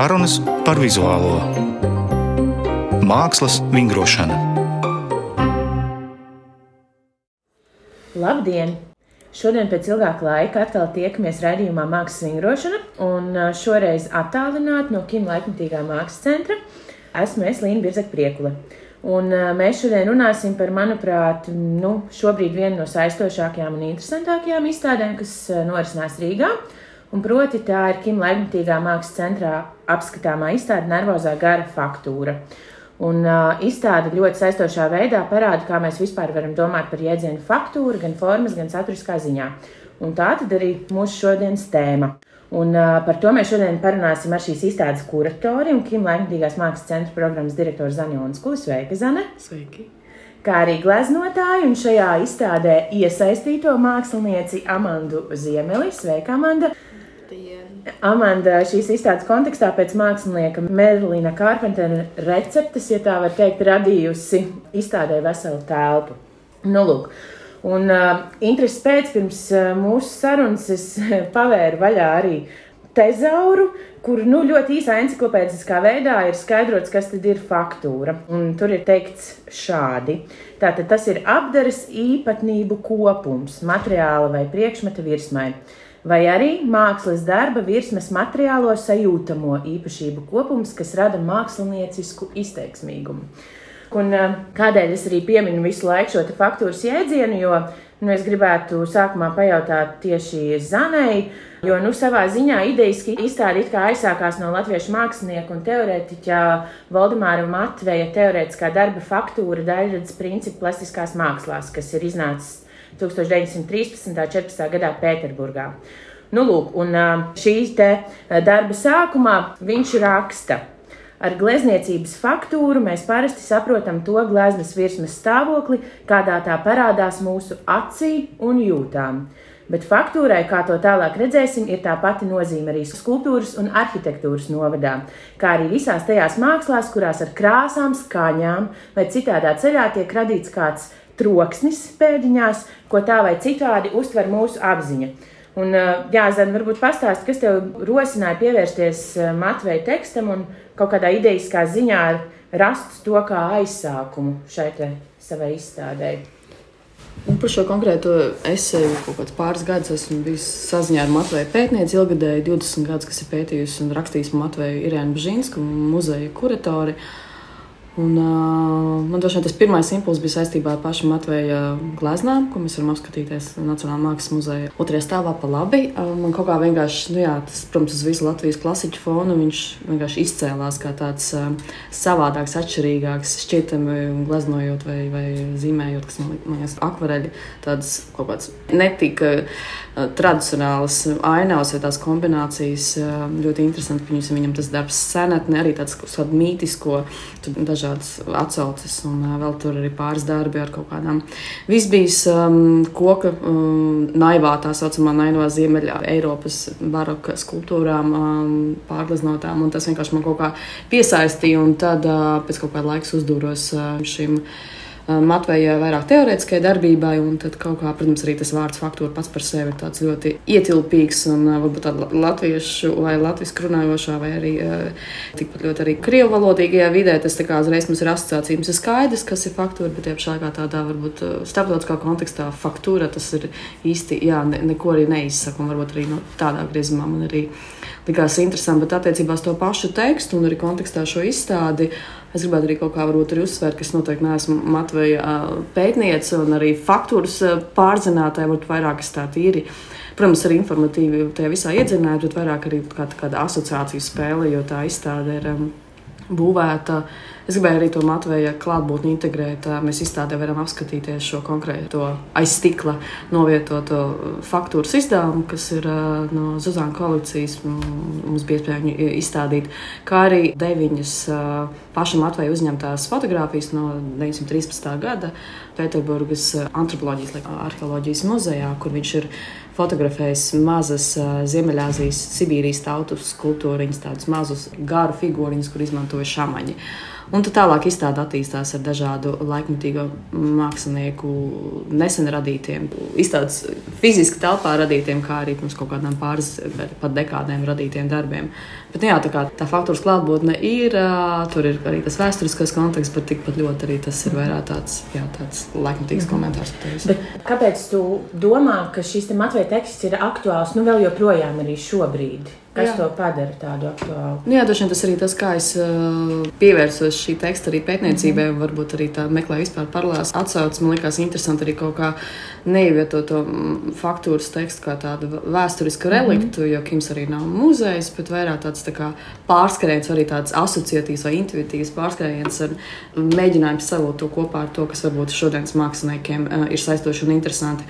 Sarunas par vizuālo mākslas vingrošanu. Labdien! Šodien pēc ilgāka laika atkal tiekamies raidījumā Mākslas vingrošana, un šoreiz attālināti no Kim laikmatīgā mākslas centra. Esmu es Līna Birzek Priekule. Un mēs šodien runāsim par, manuprāt, nu, šobrīd vienu no saistošākajām un interesantākajām izstādēm, kas norisinās Rīgā. Un proti tā ir Kim Laikmatīgā mākslas centrā apskatāmā izstāde Nervozā gara faktūra. Un uh, izstāde ļoti saistošā veidā parāda, kā mēs vispār varam domāt par jēdzienu faktūru, gan formas, gan saturiskā ziņā. Un tā tad arī mūsu šodienas tēma. Un, uh, par to mēs šodien parunāsim ar šīs izstādes kuratori un Kim Laikmatīgās mākslas centra programmas direktoru Zanjonu Skuli. Sveika, Zane! Sveiki! Kā arī gleznotāju un šajā izstādē iesaistīto mākslinieci Amandu Ziemeli. Sveika, Amanda! Amanda šīs izstādes kontekstā pēc mākslinieka Merlina Kārpentera receptes, ja tā var teikt, radījusi izstādē veselu telpu. Nu, lūk. Un uh, intereses pēc pirms uh, mūsu sarunas es pavēru vaļā arī tezauru, kur nu, ļoti īsā encyklopēdiskā veidā ir skaidrots, kas tad ir faktūra. Un tur ir teikts šādi. Tātad tas ir apdares īpatnību kopums materiāla vai priekšmeta virsmai vai arī mākslas darba virsmas materiālo sajūtamo īpašību kopums, kas rada māksliniecisku izteiksmīgumu. Un, eh, kādēļ es arī pieminu visu laiku šo faktūras jēdzienu, jo nu, es gribētu sākumā pajautāt tieši Zanai, jo nu, savā ziņā idejiski izstāde aizsākās no latviešu mākslinieka un teorētiķa Valdemāra Matveja teorētiskā darba faktūra daļradas principu plastiskās mākslās, kas ir iznācis 1913. un 14. gadā Pēterburgā. Nu, lūk, un šīs darba sākumā viņš raksta. Ar glezniecības faktūru mēs parasti saprotam to gleznas virsmas stāvokli, kādā tā parādās mūsu acī un jūtām. Bet faktūrai, kā to tālāk redzēsim, ir tā pati nozīme arī skulptūras un arhitektūras novadā, kā arī visās tajās mākslās, kurās ar krāsām, skaņām vai citādā ceļā tiek radīts kāds troksnis pēdiņās, ko tā vai citādi uztver mūsu apziņa. Un, jā, Zana, varbūt pastāst, kas tev rosināja pievērsties Matveja tekstam un kaut kādā idejiskā ziņā rast to kā aizsākumu šai savai izstādē. Un par šo konkrēto esēju kaut kāds pāris gadus esmu bijis saziņā ar Matveju pētnieci, ilgadēji 20 gadus, kas ir pētījusi un rakstījis Matveju Irēnu Bžīnsku, muzeja kuratori. Uh, Un, uh, man vien, tas pirmais impulss bija saistībā ar pašu Matveja gleznām, ko mēs varam apskatīties Nacionālajā mākslas muzejā. Otrajā stāvā pa labi. Uh, man kaut kā vienkārši, nu jā, tas, protams, uz visu Latvijas klasiķu fonu viņš vienkārši izcēlās kā tāds uh, savādāks, atšķirīgāks, šķietami gleznojot vai, vai zīmējot, kas man liekas, akvareļi, tādas kaut kādas netika. Uh, tradicionālas ainavas vai tās kombinācijas. Ļoti interesanti, ka viņam tas darbs senatne, arī tāds kādu mītisko, dažādas atsauces, un vēl tur arī pāris darbi ar kaut kādām visbijas um, koka um, naivā, tā saucamā naivā ziemeļa Eiropas baroka skulptūrām um, pārgleznotām, un tas vienkārši man kaut kā piesaistīja, un tad uh, pēc kaut kāda laiks uzdūros uh, šim. Matvejai vairāk teorētiskai darbībai, un tad kaut kā, protams, arī tas vārds faktūra pats par sevi ir ļoti ietilpīgs un varbūt tādā latviešu vai latviešu runājošā, vai arī tikpat ļoti arī krievu valodīgajā vidē. Tas tā kā uzreiz mums ir asociācija. Mums ir skaidrs, kas ir faktūra, bet tiešām kā tādā varbūt starptautiskā kontekstā faktūra tas ir īsti, jā, ne, neko arī neizsaka, un varbūt arī no tādā griezumā man arī likās interesanti, bet attiecībā uz to pašu tekstu un arī kontekstā šo izstādi. Es gribētu arī kaut kā arī uzsvērt, ka es noteikti neesmu Matveja pētniece un arī faktūras pārzinātāja, varbūt vairāk es tā tīri. Protams, arī informatīvi tajā visā iedzināt, bet vairāk arī kā, kāda asociāciju spēle, jo tā izstāde ir um, būvēta. Es gribēju arī to Matveja klātbūtni integrēt. Mēs izstādē varam apskatīties šo konkrēto aiz stikla novietoto faktūras izdevumu, kas ir no Zuzana kolekcijas. Mums bija iespēja viņu izstādīt, kā arī deviņas paša Matveja uzņemtās fotogrāfijas no 1913. gada Pēterburgas antropoloģijas, arheoloģijas muzejā, kur viņš ir fotografējis mazas Ziemeļāzijas, Sibīrijas tautu skulptūriņas, tādus mazus garu figūriņus, kur izmantoja šāmaņi. Un tad tālāk izstāde attīstās ar dažādu laikmatīgo mākslinieku nesen radītiem, izstādes fiziski telpā radītiem, kā arī pirms kaut kādām pāris pat dekādēm radītiem darbiem. Bet, jā, tā, kā, tā faktūras klātbūtne ir, tur ir arī tas vēsturiskais konteksts, bet tikpat ļoti arī tas ir vairāk tāds, jā, tāds laikmatīgs mm. komentārs. Bet kāpēc tu domā, ka šis Matveja teksts ir aktuāls nu vēl joprojām arī šobrīd? Kas jā. to padara tādu aktuālu? Nu, jā, droši vien tas arī tas, kā es uh, pievērsos šī teksta arī pētniecībai, mm -hmm. varbūt arī tā meklēju vispār paralēlas atsauces. Man liekas interesanti arī kaut kā neievietot to faktūras tekstu kā tādu vēsturisku mhm. reliktu, mm -hmm. jo Kims arī nav muzejs, bet vairāk tāds tā kā pārskrējiens, arī tāds asociatīvs vai intuitīvs pārskrējiens ar mēģinājumu savilkt to kopā ar to, kas varbūt šodienas māksliniekiem uh, ir saistoši un interesanti.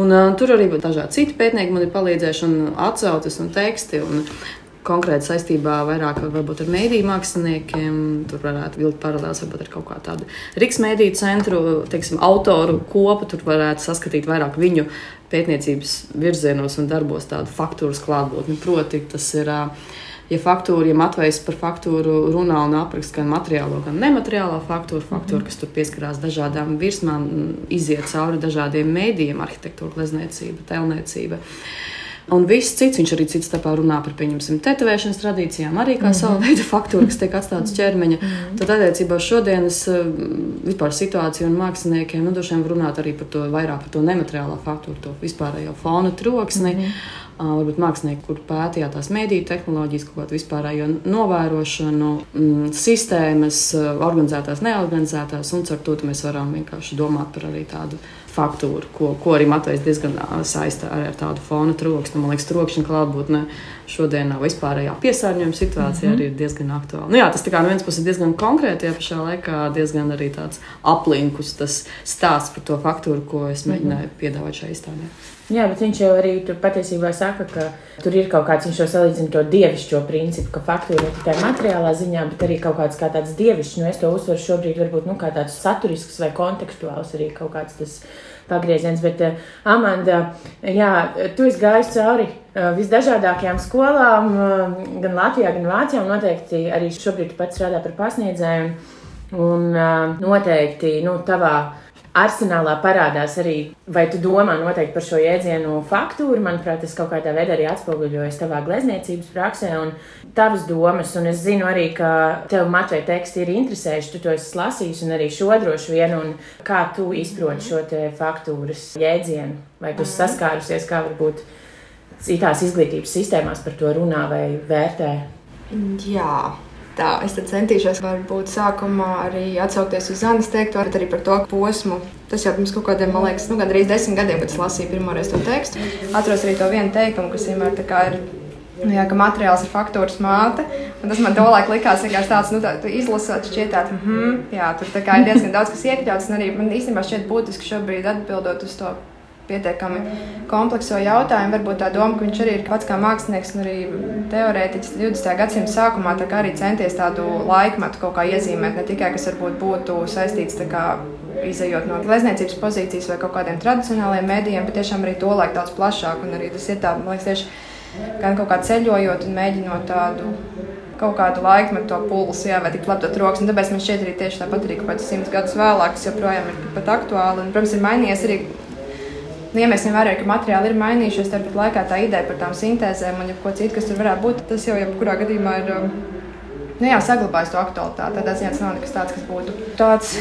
Un, uh, tur arī dažādi citi pētnieki man ir palīdzējuši, un atsauces un teksti. Un konkrēti saistībā vairāk varbūt, ar mēdīju māksliniekiem. Tur varētu vilkt paralēlus varbūt ar kaut kā tādu Rīgas mēdīju centru, teiksim, autoru kopu. Tur varētu saskatīt vairāk viņu pētniecības virzienos un darbos tādu faktūras klātbūtni. Proti, tas ir. Uh, ja faktūra, ja Matvejs par faktūru runā un apraksta gan materiālo, gan nemateriālo faktūru, faktūru, kas tur pieskarās dažādām virsmām, iziet cauri dažādiem mēdījiem, arhitektūra, glezniecība, telniecība. Un viss cits, viņš arī cits starpā runā par, pieņemsim, tetovēšanas tradīcijām, arī kā mm -hmm. savu veidu faktūru, kas tiek atstāta ķermeņa. Mm -hmm. Tad, attiecībā uz šodienas eh, vispār situāciju un māksliniekiem, nu, droši vien runāt arī par to vairāk par to nemateriālo faktūru, to vispārējo fonu troksni. Mm -hmm varbūt mākslinieki, kur pētījā tās mediju tehnoloģijas, kaut kādu vispārējo novērošanu, mm, sistēmas, organizētās, neorganizētās, un ar to mēs varam vienkārši domāt par arī tādu faktūru, ko, ko arī Matvejs diezgan saistā ar, ar tādu fona troksni. Man liekas, trokšņa klātbūtne šodien vispārējā piesārņojuma situācija mm -hmm. arī ir diezgan aktuāla. Nu, jā, tas tā kā no vienas puses ir diezgan konkrēti, ja pašā laikā diezgan arī tāds aplinkus tas stāsts par to faktūru, ko es mēģināju mm -hmm. piedāvāt šajā izstādē. Jā, bet viņš jau arī tur patiesībā saka, ka tur ir kaut kāds, viņš jau salīdzina to dievišķo principu, ka faktūra ne tikai materiālā ziņā, bet arī kaut kāds kā tāds dievišķs, nu es to uzsveru šobrīd varbūt, nu kā tāds saturisks vai kontekstuāls arī kaut kāds tas pagrieziens. Bet, uh, Amanda, jā, tu esi gājis cauri uh, visdažādākajām skolām, uh, gan Latvijā, gan Vācijā. Noteikti arī šobrīd pats strādā par pasniedzēju. Un uh, noteikti nu, tavā arsenālā parādās arī, vai tu domā noteikti par šo jēdzienu faktūru. Manuprāt, tas kaut kādā veidā arī atspoguļojas tavā glezniecības praksē un tavas domas. Un es zinu arī, ka tev Matveja teksti ir interesējuši, tu to esi lasījis un arī šo droši vien, un kā tu izproti šo faktūras jēdzienu, vai tu saskārusies, kā varbūt citās izglītības sistēmās par to runā vai vērtē. Jā, tā. Es centīšos varbūt sākumā arī atsaukties uz Zanas teikto, bet arī par to posmu. Tas jau pirms kaut kādiem, man liekas, nu, gandrīz desmit gadiem, kad es lasīju pirmoreiz to tekstu. Atceros arī to vienu teikumu, kas vienmēr ir. Nu, jā, ka materiāls ir faktūras māte. Tas man tolaik likās vienkārši tāds, nu, tā, izlasot, šķiet, tā, mm -hmm, jā, tur ir diezgan daudz kas iekļauts. Arī man īstenībā šķiet būtiski šobrīd atbildot uz to pietiekami komplekso jautājumu. Varbūt tā doma, ka viņš arī ir pats kā mākslinieks un arī teorētiķis 20. gadsimta sākumā arī centies tādu laikmetu kaut kā iezīmēt, ne tikai kas varbūt būtu saistīts kā, izējot no glezniecības pozīcijas vai kaut kādiem tradicionāliem mēdījiem, bet tiešām arī to laiku daudz plašāk. Un arī tas ir tā, man liekas, tieši gan kaut kā ceļojot un mēģinot tādu kaut kādu laikmetu to pulsu, jā, vai tik labi to rokas. Tāpēc man šķiet arī tieši tāpat arī kaut kāds simts gadus vēlāk, tas joprojām ir pat aktuāli. Un, protams, ir mainījies arī Nu, ja mēs ņemam vērā, ka materiāli ir mainījušies, tad laikā tā ideja par tām sintēzēm un ko citu, kas tur varētu būt, tas jau jebkurā gadījumā ir um, nu, jā, saglabājis to aktualitāti. Tādā ziņā tas nav nekas tāds, kas būtu tāds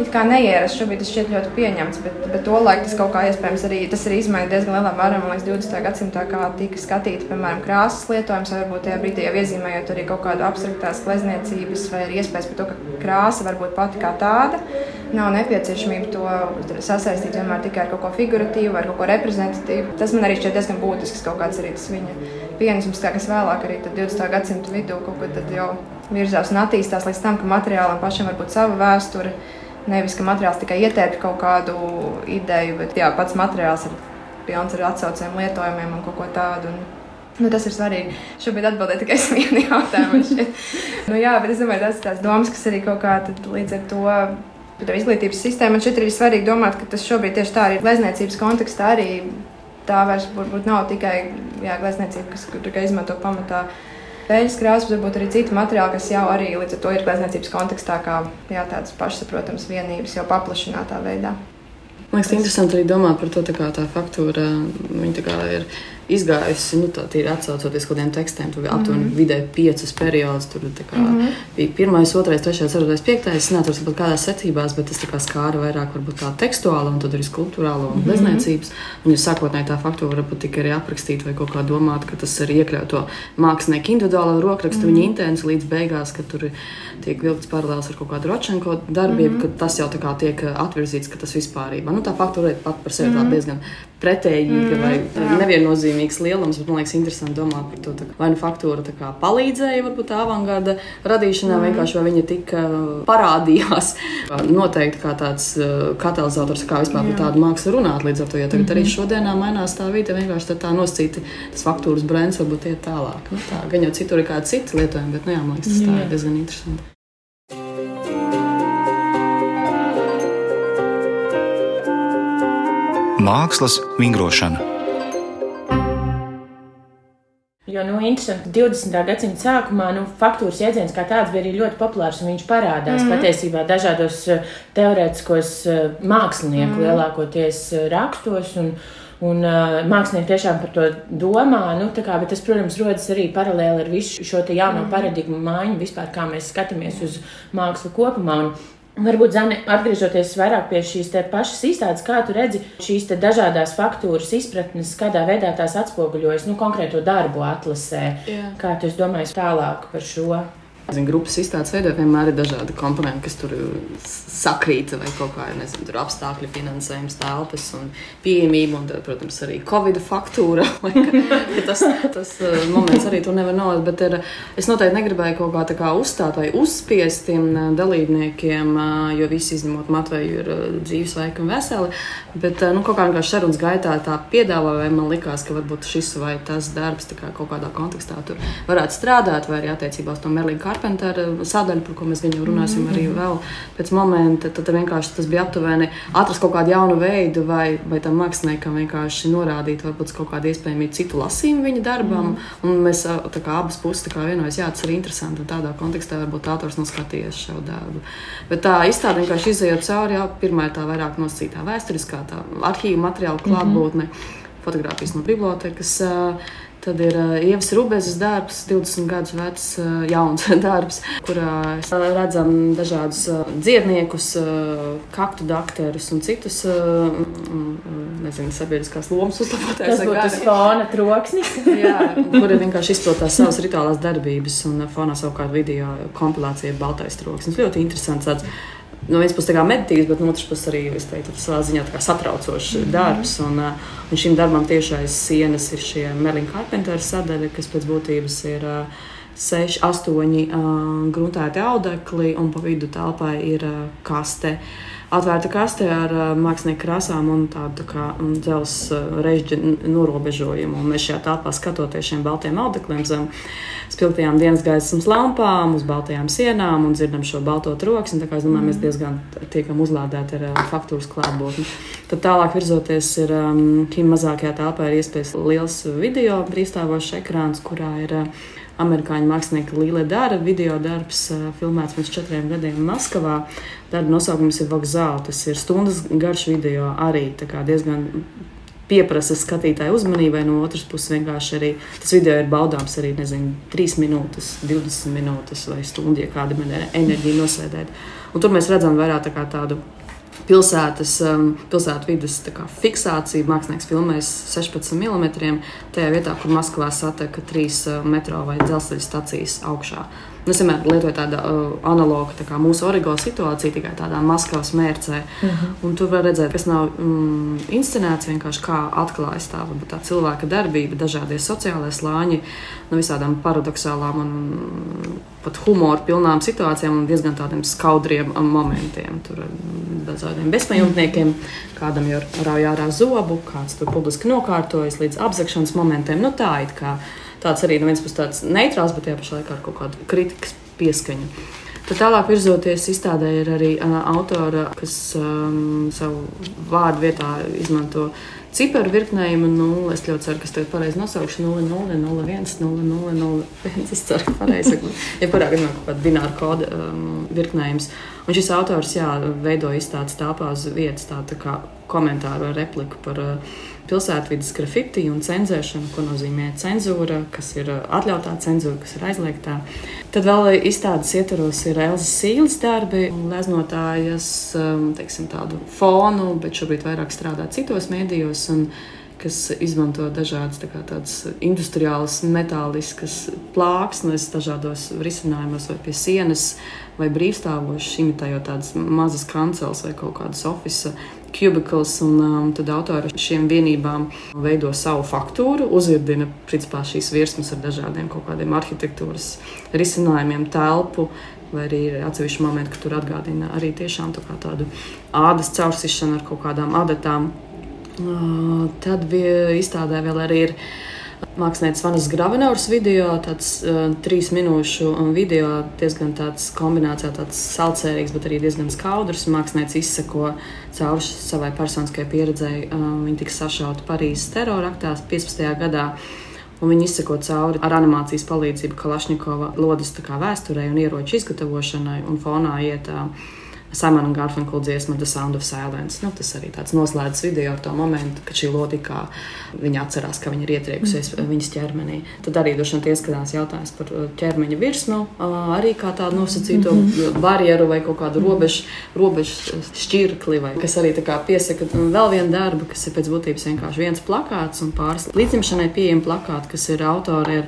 it kā neierasts. Šobrīd tas šķiet ļoti pieņemts, bet, bet to laiku tas kaut kā iespējams arī, tas arī izmainīja diezgan lielā mērā, man liekas, 20. gadsimtā, kā tika skatīta, piemēram, krāsas lietojums, varbūt tajā brīdī jau iezīmējot arī kaut kādu abstraktās glezniecības vai iespējas par to, ka krāsa var būt pati kā tāda. Nav nepieciešamība to sasaistīt vienmēr tikai ar kaut ko figuratīvu vai kaut ko reprezentatīvu. Tas man arī šķiet diezgan būtisks kaut kāds arī tas viņa pienesums, kas vēlāk arī 20. gadsimta vidū kaut ko jau virzās un attīstās līdz tam, ka materiālam pašam var būt sava vēsture Nevis, ka materiāls tikai ietērp kaut kādu ideju, bet jā, pats materiāls ir pilns ar atsaucējiem, lietojumiem un kaut ko tādu. Un, Nu, tas ir svarīgi. Šobrīd atbildēju tikai uz vienu jautājumu. nu, jā, bet es domāju, tas ir tās domas, kas arī kaut kā līdz ar to par izglītības sistēmu. Man šeit ir svarīgi domāt, ka tas šobrīd tieši tā arī glezniecības kontekstā arī tā vairs varbūt nav tikai jā, glezniecība, kas tikai izmanto pamatā Vēļas krāsas, varbūt arī citi materiāli, kas jau arī līdz ar to ir glezniecības kontekstā, kā jā, tādas pašsaprotamas vienības, jau paplašinātā veidā. Man liekas, interesanti arī domāt par to, kā tā faktūra tā ir izgājusi, nu, tā ir atcaucoties kaut kādiem tekstiem, tur bija aptuveni mm -hmm. vidēji piecus periodus. Tur kā, mm -hmm. bija pirmais, otrais, trešais, ceturtais, piektais. Es neatceros pat kādās secībās, bet tas skāra vairāk varbūt tā tekstuāla un tad arī skulptūrāla un. Mm -hmm. Un, ja sākotnēji tā faktūra varbūt tika arī aprakstīta vai kaut kā domāta, ka tas arī iekļauj to mākslinieku individuālo rokrakstu, mm -hmm. viņa intenci līdz beigās, ka tur tiek vilkts paralēls ar kaut kādu ročenko darbību, mm -hmm. ka tas jau tā kā tiek atvirzīts, ka tas vispārībā. Nu, tā faktūra ir pat par sevi mm -hmm. diezgan pretējīga mm, vai jā. neviennozīmīgs lielums, bet man liekas, interesanti domāt par to, vai nu faktūra kā, palīdzēja varbūt tā avangarda radīšanā, mm. vienkārši vai viņa tika parādījās. Noteikti kā tāds katalizators, kā vispār par tādu mākslu runāt. Līdz ar to, ja tagad mm -hmm. arī mhm. šodienā mainās tā vide, vienkārši tā noscīta tas faktūras brands varbūt iet tālāk. Nu, tā, gan jau citur ir kāda cita lietojuma, bet nu, jā, man liekas, tas tā ir diezgan interesanti. Mākslas vingrošana. Jo, nu, interesanti, 20. gadsimta sākumā nu, faktūras jēdziens kā tāds bija arī ļoti populārs, un viņš parādās mm -hmm. patiesībā dažādos eh, teorētiskos eh, mākslinieku mm -hmm. lielākoties eh, rakstos. Un, Un uh, mākslinieki tiešām par to domā. Nu, kā, bet tas, protams, rodas arī paralēli ar visu šo jauno mm. paradigmu maiņu, vispār kā mēs skatāmies uz mākslu kopumā. Un Varbūt, Zani, atgriežoties vairāk pie šīs pašas izstādes, kā tu redzi šīs dažādas faktūras izpratnes, kādā veidā tās atspoguļojas nu, konkrēto darbu atlasē. Jā. Kā tu domā tālāk par šo? Zin, grupas izstādes veidā vienmēr ir dažādi komponenti, kas tur sakrīt, vai kaut kā nezinu, tur apstākļi, finansējums, telpas un pieejamība, un, tad, protams, arī Covid faktūra. tas, tas uh, moments arī tur nevar nolikt, bet ir, es noteikti negribēju kaut kā, kā uzstāt vai uzspiest tiem uh, dalībniekiem, uh, jo visi izņemot Matveju ir dzīvesveiki un veseli, bet nu, kaut kā vienkārši sarunas gaitā tā piedāvā, vai man likās, ka varbūt šis vai tas darbs kā kaut kādā kontekstā tur varētu strādāt, vai arī attiecībā uz to Merlīnu Carpentera sadaļu, par ko mēs jau runāsim mm -hmm. arī vēl pēc momenta. Tad, vienkārši tas bija aptuveni atrast kaut kādu jaunu veidu, vai, vai tam māksliniekam vienkārši norādīt varbūt kaut kādu iespējamību citu lasījumu viņa darbam. Mm -hmm. Un mēs kā, abas puses vienojamies, jā, tas ir interesanti. Un tādā kontekstā varbūt autors nav skatījies šo darbu. Bet tā izstāde vienkārši izējot cauri, jā, pirmā ir tā vairāk nosacītā vēsturiskā, tā arhīvu materiālu klātbūtne. Mm -hmm. Fotogrāfijas no bibliotekas. Uh, Tad ir uh, Ievas Rubēzes darbs, 20 gadus vecs, uh, jauns darbs, kurā redzam dažādus uh, dziedniekus, uh, kaktu dakterus un citus uh, nezinu, sabiedriskās lomas uzlabotājus. Tas būtu fona troksnis. Jā, kuri vienkārši izplatās savas rituālās darbības un fonā savukārt video kompilācija Baltais troksnis. Ļoti interesants. Tāds, no vienas puses meditīvs, bet no otras puses arī teiktu, savā ziņā satraucošs mm -hmm. darbs. Un, uh, un šim darbam tieši aiz sienas ir šie Merlina Carpentera sadaļa, kas pēc būtības ir. Uh, seši, astoņi uh, gruntēti audekli, un pa vidu telpai ir uh, kaste. Uh, atvērta kaste ar uh, mākslinieku krāsām un tādu tā dzelzceļa uh, režģa norobežojumu. Un mēs šajā telpā skatoties šiem baltiem audekliem zem spilgtajām dienas gaismas lampām, uz baltajām sienām un dzirdam šo balto troksni. Tā kā es domāju, mēs mm. diezgan tiekam uzlādēti ar uh, faktūras klātbūtni. Tad tālāk virzoties ir um, mazākajā telpā ir iespējas liels video brīvstāvošs ekrāns, kurā ir uh, amerikāņu mākslinieka Līle Dāra video darbs, filmēts pirms četriem gadiem Maskavā. Darba nosaukums ir Vokzāla. Tas ir stundas garš video arī diezgan pieprasa skatītāju uzmanībai. No otras puses, vienkārši arī tas video ir baudāms arī, nezinu, 3 minūtes, 20 minūtes vai stundu, ja kāda enerģija nosēdēt. Un tur mēs redzam vairāk tā tādu pilsētas, um, pilsētu vidas fiksācija. Mākslinieks filmēs 16 mm. tajā vietā, kur Maskavā sateka trīs uh, metro vai dzelzceļa stacijas augšā. Nu, es vienmēr lietoju tādu uh, analogu tā kā mūsu origo situāciju, tikai tādā Maskavas mērcē. Uh mhm. -huh. Un tur var redzēt, kas nav mm, inscenēts, vienkārši kā atklājas tā, tā cilvēka darbība, dažādie sociālie slāņi, no visādām paradoxālām un pat humoru pilnām situācijām un diezgan tādiem skaudriem momentiem. Tur ar dažādiem bezpajumtniekiem, kādam jau rauj ārā zobu, kāds tur publiski nokārtojas līdz apzakšanas momentiem. Nu, tā ir kā tāds arī no vienas puses tāds neitrāls, bet tajā pašā laikā ar kaut kādu kritikas pieskaņu. Tad tālāk virzoties izstādē ir arī uh, autora, kas um, savu vārdu vietā izmanto ciparu virknējumu. Nu, es ļoti ceru, ka es to pareizi nosaukšu 0001, 0001. Es ceru, ka pareizi. Jebkurā gadījumā kaut kāda bināra koda um, virknējums. Un šis autors jā, veido izstādes tāpā uz vietas, tā, tā kā komentāru vai repliku par uh, pilsētvidas grafiti un cenzēšanu, ko nozīmē cenzūra, kas ir uh, atļautā cenzūra, kas ir aizliegtā. Tad vēl izstādes ietvaros ir Elzas Sīles darbi, gleznotājas um, teiksim, tādu fonu, bet šobrīd vairāk strādā citos mēdījos. Un, kas izmanto dažādas tā kā, industriālas, metāliskas plāksnes, dažādos risinājumos, vai pie sienas, vai brīvstāvošas, imitējot tādas mazas kanceles vai kaut kādas oficiālas cubicles, un um, tad autori šiem vienībām veido savu faktūru, uzvirdina principā šīs virsmas ar dažādiem kaut kādiem arhitektūras risinājumiem, telpu. Vai arī ir atsevišķi momenti, ka tur atgādina arī tiešām tā tādu ādas caursišanu ar kaut kādām adatām. Uh, tad bija izstādē vēl arī ir Mākslinieks Vanas Gravenauras video, tāds uh, trīs minūšu video, diezgan tāds kombinācijā, tāds salcērīgs, bet arī diezgan skaudrs. Mākslinieks izsako cauri savai personiskajai pieredzei. Uh, viņa tika sašauta Parīzes teroraktā 15. gadā. Un viņi izsako cauri ar animācijas palīdzību Kalašņikova lodes vēsturei un ieroču izgatavošanai, un fonā iet uh, Simona Garfunkel dziesma The Sound of Silence. Nu, tas arī tāds noslēdzas video ar to momentu, kad šī lodika viņa atcerās, ka viņa ir ietriekusies mm. viņas ķermenī. Tad arī droši vien ieskatās jautājums par uh, ķermeņa virsmu, uh, arī kā tādu nosacīto mm -hmm. barjeru vai kaut kādu robežu, robežu šķirkli, vai kas arī piesaka vēl vienu darbu, kas ir pēc būtības vienkārši viens plakāts un pāris līdzimšanai pieejami plakāti, kas ir autori ar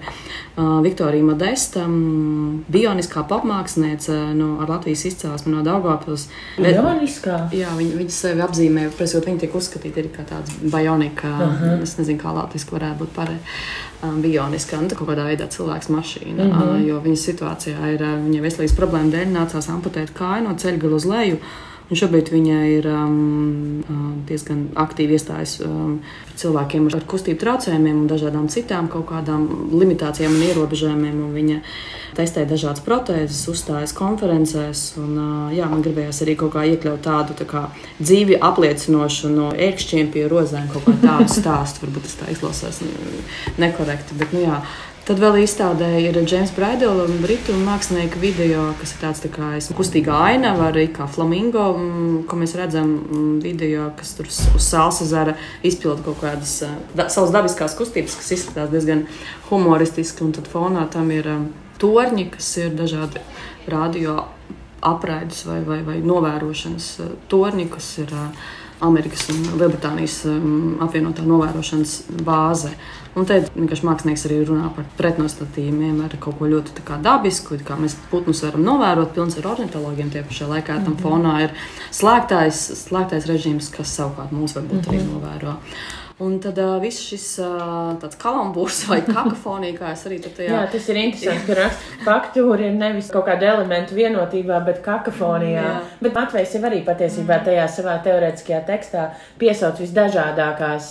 uh, Viktoriju Modesta, um, bioniskā popmāksliniece no Latvijas izcelsmes no Daugavpils uz Bioniskā. Jā, viņi, viņi sevi apzīmē, prasot, viņi tiek uzskatīti kā tāds bionika, uh -huh. es nezinu, kā latviski varētu būt pareizi. Um, bioniska, nu, kaut kādā veidā cilvēks mašīna, uh -huh. uh, jo viņa situācijā ir, uh, viņa veselības problēma dēļ nācās amputēt kāju no ceļgala uz leju. Un šobrīd viņa ir um, diezgan aktīvi iestājas um, cilvēkiem ar kustību traucējumiem un dažādām citām kaut kādām limitācijām un ierobežojumiem. Un viņa testē dažādas protēzes, uzstājas konferencēs. Un, uh, jā, man gribējās arī kaut kā iekļaut tādu tā kā, dzīvi apliecinošu no ērkšķiem pie rozēm, kaut kā tādu stāstu. Varbūt tas tā izklausās nekorekti. Bet, nu, jā, Tad vēl izstādē ir James Braidela un Britu mākslinieka video, kas ir tāds tā kā kustīga aina, arī kā flamingo, mm, ko mēs redzam mm, video, kas tur uz salsa zara izpilda kaut kādas da, savas dabiskās kustības, kas izskatās diezgan humoristiski, un tad fonā tam ir um, torņi, kas ir dažādi radio apraides vai, vai, vai novērošanas torņi, kas ir uh, Amerikas un Lielbritānijas um, apvienotā novērošanas bāze. Un te vienkārši mākslinieks arī runā par pretnostatījumiem, ar kaut ko ļoti dabisku, kā mēs putnus varam novērot, pilns ar ornitologiem. Tie pašā laikā tam -hmm. fonā ir slēgtais, slēgtais režīms, kas savukārt mūs varbūt mm -hmm. Un tad uh, viss šis uh, tāds kalambūrs vai kakofonija, kā es arī tajā. Jā, tas ir interesanti, ka raksta faktūra ir nevis kaut kāda elementu vienotībā, bet kakofonijā. Jā. Bet Matvejs jau arī patiesībā tajā savā teorētiskajā tekstā piesauc visdažādākās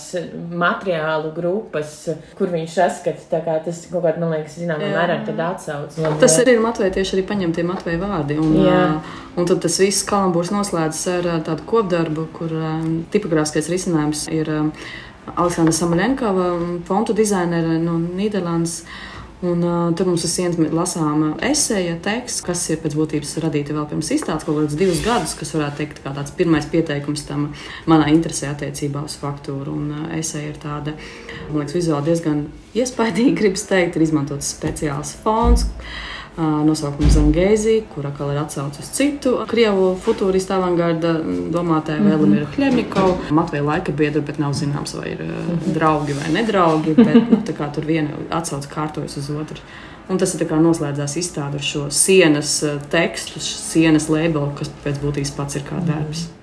materiālu grupas, kur viņš saskata. Tā kā tas kaut kādā, man liekas, zināmā mērā tad atsauc. Tas arī ir Matvejs tieši arī paņemtie Matveja vārdi. Un, Jā. uh, un tad tas viss kalambūrs noslēdzas ar tādu kopdarbu, kur uh, tipogrāfiskais risinājums ir. Uh, Aleksandra Samanenkava, fontu dizainere no Nīderlandes. Un, uh, tur mums ir sienas lasāma esēja teksts, kas ir pēc būtības radīta vēl pirms izstādes, kaut kādus divus gadus, kas varētu teikt, kā tāds pirmais pieteikums tam manā interesē attiecībā uz faktūru. Un uh, esēja ir tāda, man liekas, vizuāli diezgan iespaidīga, gribas teikt, ir izmantots speciāls fons. Uh, nosaukumu Zangēzi, kur atkal ir atsaucis uz citu krievu futūristu avangarda domātāju mm -hmm. Velimiru Hlemnikovu. Matveja laika biedru, bet nav zināms, vai ir mm -hmm. draugi vai nedraugi, bet nu, tur viena atsauce kārtojas uz otru. Un tas ir noslēdzās izstāde ar šo sienas tekstu, sienas labelu, kas pēc būtības pats ir kā darbs. Mm -hmm.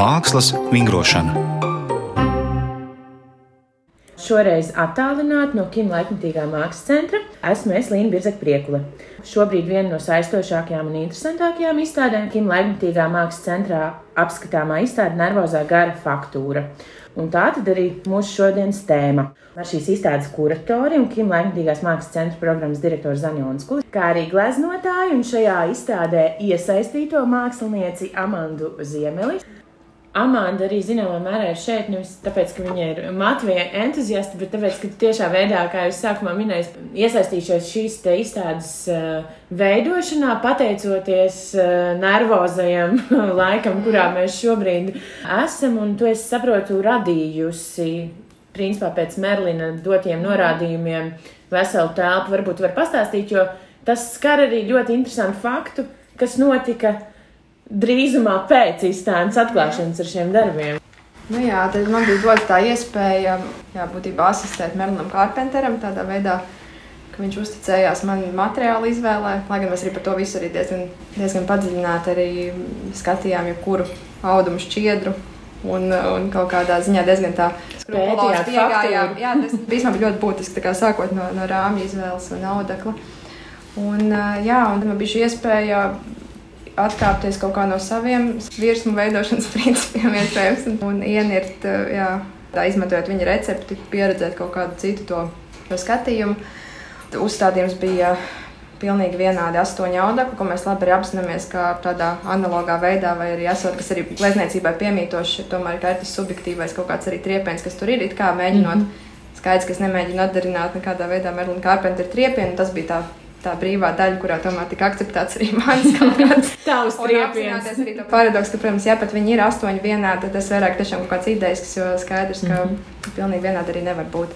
Mākslas vingrošana. šoreiz attālināti no Kim laikmatīgā mākslas centra. Esmu es Līna Birzek Priekule. Šobrīd viena no saistošākajām un interesantākajām izstādēm Kim laikmatīgā mākslas centrā apskatāmā izstāde Nervozā gara faktūra. Un tā tad arī mūsu šodienas tēma. Ar šīs izstādes kuratori un Kim Laikmatīgās mākslas centra programmas direktors Zaņonis Kulis, kā arī gleznotāju un šajā izstādē iesaistīto mākslinieci Amandu Ziemeli. Amanda arī zināmā mērā ir šeit nevis tāpēc, ka viņa ir Latvijas entuziasta, bet tāpēc, ka tiešā veidā, kā jūs sākumā minējāt, iesaistīšos šīs izstādes uh, veidošanā, pateicoties uh, nervozajam laikam, kurā mēs šobrīd esam. Un to es saprotu, radījusi principā pēc Merlina dotiem norādījumiem veselu telpu. Varbūt var pastāstīt, jo tas skar arī ļoti interesantu faktu, kas notika drīzumā pēc izstādes atklāšanas ar šiem darbiem. Nu jā, tad man bija dota tā iespēja, jā, būtībā asistēt Merlinam Kārpenteram tādā veidā, ka viņš uzticējās man materiālu izvēlē, lai gan mēs arī par to visu arī diezgan, diezgan padziļināti arī skatījām jebkuru audumu šķiedru. Un, un kaut kādā ziņā diezgan tā skrupulāzi piegājām. Jā, tas bija ļoti būtiski, kā sākot no, no rāmja izvēles un audekla. Un, jā, un man bija šī iespēja atkāpties kaut kā no saviem virsmu veidošanas principiem, iespējams, un ienirt, jā, tā izmantojot viņa recepti, pieredzēt kaut kādu citu to, to skatījumu. Uzstādījums bija pilnīgi vienādi astoņi audekli, ko mēs labi apzināmies, kā tādā analogā veidā, vai arī esot, kas arī glezniecībai piemītoši, tomēr ir tas subjektīvais kaut kāds arī triepiens, kas tur ir, it kā mēģinot. Mm -hmm. Skaidrs, ka es nemēģinu atdarināt nekādā veidā Merlina Kārpenta triepienu, tas bija tā tā brīvā daļa, kurā tomēr tika akceptēts arī mans kaut kāds tavs triepiens. arī to paradoks, ka, protams, ja pat viņi ir astoņi vienādi, tad tas vairāk tiešām kaut kāds idejas, jo skaidrs, ka mm -hmm. pilnīgi vienādi arī nevar būt.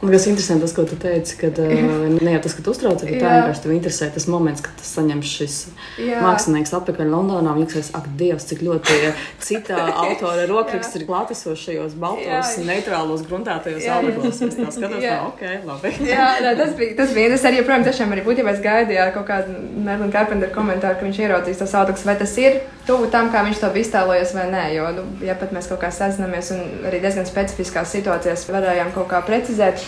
Man kas interesanti tas, ko tu teici, kad uh, ne jau tas, ka tu uztrauc, bet tā vienkārši tev interesē tas moments, kad tas saņem šis Jā. mākslinieks atpakaļ Londonā. Viņš liekas, ak, Dievs, cik ļoti cita autora rokraksts ir klātesošs šajos baltos, neitrālos, gruntētajos augļos. Es tā skatos, Jā. tā, ok, labi. Jā, nē, tas bija, tas bija. Es arī, protams, tiešām arī būtībā es gaidīju kaut kādu Merlina Carpenter komentāru, ka viņš ieraudzīs tos augļus, vai tas ir tuvu tam, kā viņš to bija iztēlojies vai nē. Jo, nu, ja pat mēs kaut kā sazināmies un arī diezgan specifiskās situācijās varējām kaut kā precizēt,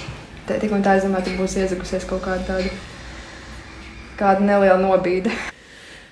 tā, tik un tā, es domāju, tur būs iezagusies kaut kāda tāda kāda neliela nobīde.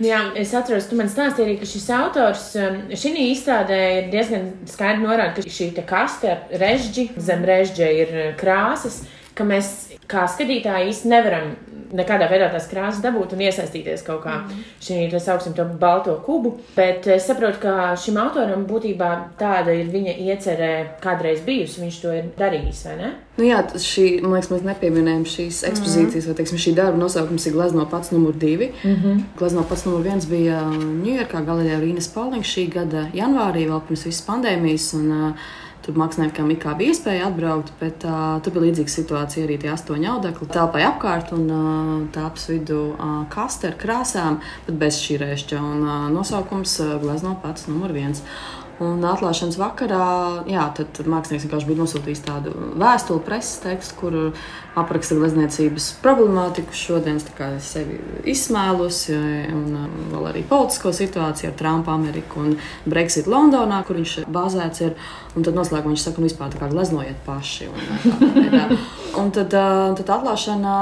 Jā, es atceros, tu man stāstīji arī, ka šis autors um, šī izstādē ir diezgan skaidri norādījis, ka šī kaste ar režģi, zem režģa ir uh, krāsas, ka mēs kā skatītāji īsti nevaram nekādā veidā tās krāsas dabūt un iesaistīties kaut kā mm. šī, tā sauksim, to balto kubu. Bet es saprotu, ka šim autoram būtībā tāda ir viņa iecerē kādreiz bijusi. Viņš to ir darījis, vai ne? Nu jā, šī, man liekas, mēs nepieminējām šīs mhm. ekspozīcijas, mm -hmm. vai teiksim, šī darba nosaukums ir Glezno pats numur divi. Mm -hmm. Glezno pats numur viens bija Ņujorkā, Galerijā Rīnas Pauliņš šī gada janvārī, vēl pirms visas pandēmijas. Un, uh, Tur māksliniekam kā bija iespēja atbraukt, bet uh, tur bija līdzīga situācija arī tie astoņi audekli. Telpai apkārt un uh, tāpas vidū uh, kaste ar krāsām, bet bez šī rēšķa. Un uh, nosaukums uh, glezno pats numur viens. Un atklāšanas vakarā, jā, mākslinieks vienkārši bija nosūtījis tādu vēstuli, preses tekstu, kur apraksta glezniecības problemātiku. Šodien es sevi izsmēlusi, un vēl arī politisko situāciju ar Trumpu, Ameriku un Brexit Londonā, kur viņš bāzēts ir. Un tad noslēgumā viņš saka, ka nu, vispār tā kā gleznojiet paši. Un, tā, un tad, tad atklāšana,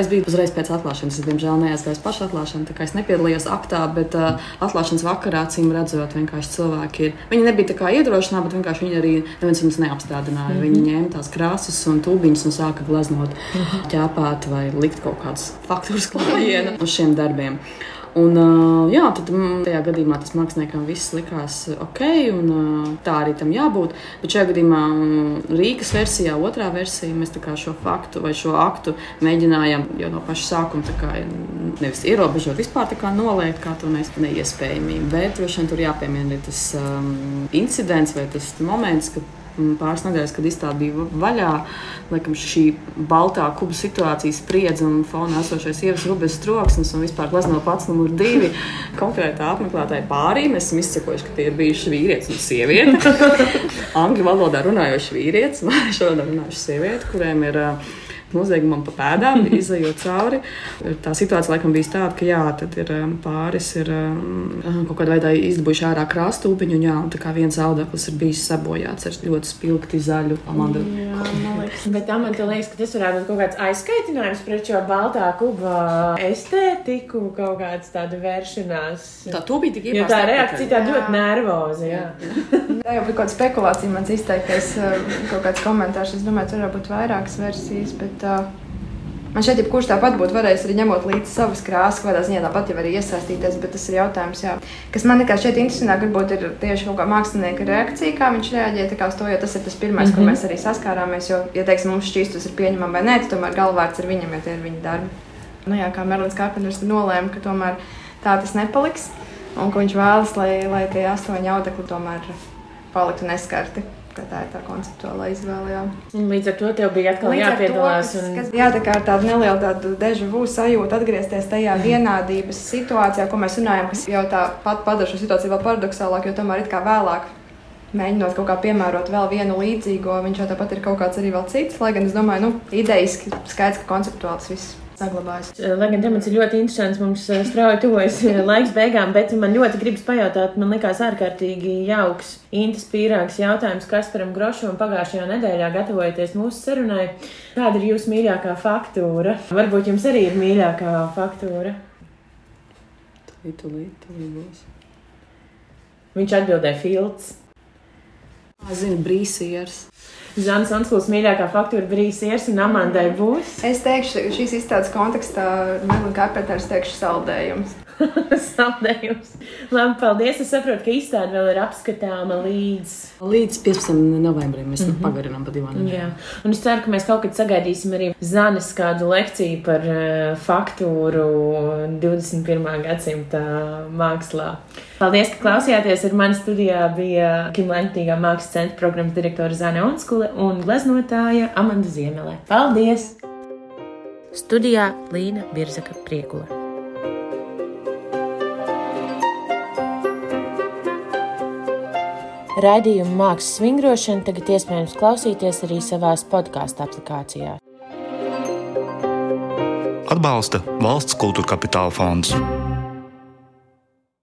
es biju uzreiz pēc atklāšanas, es diemžēl neaizgāju pašu atklāšanu, tā kā es nepiedalījos aktā, bet atklāšanas vakarā, acīm redzot, vienkārši cilvēki ir Viņi nebija tā kā iedrošināti, bet vienkārši viņi arī neviens viņus neapstādināja. Mm -hmm. Viņi ņēma tās krāsas un tūbiņus un sāka gleznot, mm -hmm. ķēpāt vai likt kaut kādas faktūras klājienu uz šiem darbiem. Un, jā, tad mm, tajā gadījumā tas māksliniekam viss likās ok, un tā arī tam jābūt. Bet šajā gadījumā Rīgas versijā, otrā versijā, mēs šo faktu vai šo aktu mēģinājām jau no paša sākuma kā, nevis ierobežot, vispār kā noliegt, kā to mēs neiespējamību. Bet droši vien tur jāpiemina tas um, incidents vai tas moments, kad pāris nedēļas, kad izstāde bija vaļā. Laikam šī baltā kuba situācija spriedza un fonā esošais ievas rubes troksnis un vispār glazno pats numur divi konkrētā apmeklētāja pārī. Mēs esam izsakojuši, ka tie ir bijuši vīrietis un sieviete. Angļu valodā runājoši vīrietis, mākslinieks valodā runājoši sieviete, kuriem ir uh, noziegumam pa pēdām, izējot cauri. Tā situācija laikam bija tāda, ka jā, ir um, pāris ir um, kaut kādā veidā izdabūjuši ārā krāstūpiņu, un, jā, un tā kā viens audeklis ir bijis sabojāts ar ļoti spilgti zaļu amandu. Jā, man laiks. Bet tam man liekas, ka tas varētu būt kaut kāds aizskaitinājums pret šo baltā kuba estētiku, kaut kāds tāda vēršanās. Tā tu biji tik iepāsta. tā reakcija tā ļoti nervoza. Jā. Tā jau bija kaut kāda spekulācija, mans izteiktais uh, kaut kāds komentārs. Es domāju, tur varētu būt vairākas versijas. Bet, uh, Man šeit jebkurš tāpat būtu varējis arī ņemot līdzi savas krāsas, kādā ziņā tāpat jau arī iesaistīties. Bet tas ir jautājums, jā. kas man liekas šeit interesantāk, varbūt ir tieši kaut kā mākslinieka reakcija, kā viņš reaģēja. uz To, jo tas ir tas pirmais, mm -hmm. kur mēs arī saskārāmies. Jo, ja teiksim, mums šķīstus ir pieņemama vai nē, tad tomēr galvārds ir viņam, ja tie ir viņa darbi. Nu, jā, kā Merlins Kārpenters nolēma, ka tomēr tā tas nepaliks. Un ka viņš vēlas, lai, lai tie astoņi audekli tomēr paliktu neskarti. Ka Tā ir tā konceptuālā izvēle. Jā. Līdz ar to tev bija atkal Līdz ar to, jāpiedalās. kas, un- kas, jā, tā kā ar tādu nelielu tādu dežu vu sajūtu, atgriezties tajā vienādības situācijā, ko mēs runājam, kas jau tāpat padara šo situāciju vēl paradoxālāk, jo tomēr it kā vēlāk. Mēģinot kaut kā piemērot vēl vienu līdzīgo, viņš jau tāpat ir kaut kāds arī vēl cits. Lai gan es domāju, nu, idejiski skaidrs, ka konceptuāli tas viss saglabājas. Lai gan temats ir ļoti interesants, mums strauji tuvojas laiks beigām, bet man ļoti gribas pajautāt, man likās ārkārtīgi jauks, intas pīrāgs jautājums Kasparam Grošam pagājušajā nedēļā, gatavojoties mūsu sarunai. Kāda ir jūsu mīļākā faktūra? Varbūt jums arī ir mīļākā faktūra. Tūlīt, tūlīt, tūlīt būs. Viņš atbildēja Filts. Zinu, brīsījers. Zānas Anskūs mīļākā faktūra brīs iers un Amandai būs. Es teikšu, šīs izstādes kontekstā Melnija Kārpēters teikšu saldējums. Saldējums. Labi, paldies. Es saprotu, ka izstāde vēl ir apskatāma līdz. Līdz 15. novembrim mēs mm -hmm. pagarinām pa divām Jā. nedēļām. Un es ceru, ka mēs kaut kad sagaidīsim arī Zanes kādu lekciju par uh, faktūru 21. gadsimta mākslā. Paldies, ka klausījāties. Ar mani studijā bija Kim Lentīgā mākslas centra programmas direktore Zane Onskule un gleznotāja Amanda Ziemele. Paldies! Studijā Līna Birzaka Priekula. Raidījumu mākslas vingrošana tagad iespējams klausīties arī savās podkāstu aplikācijās. Atbalsta valsts kultūra kapitāla fonds.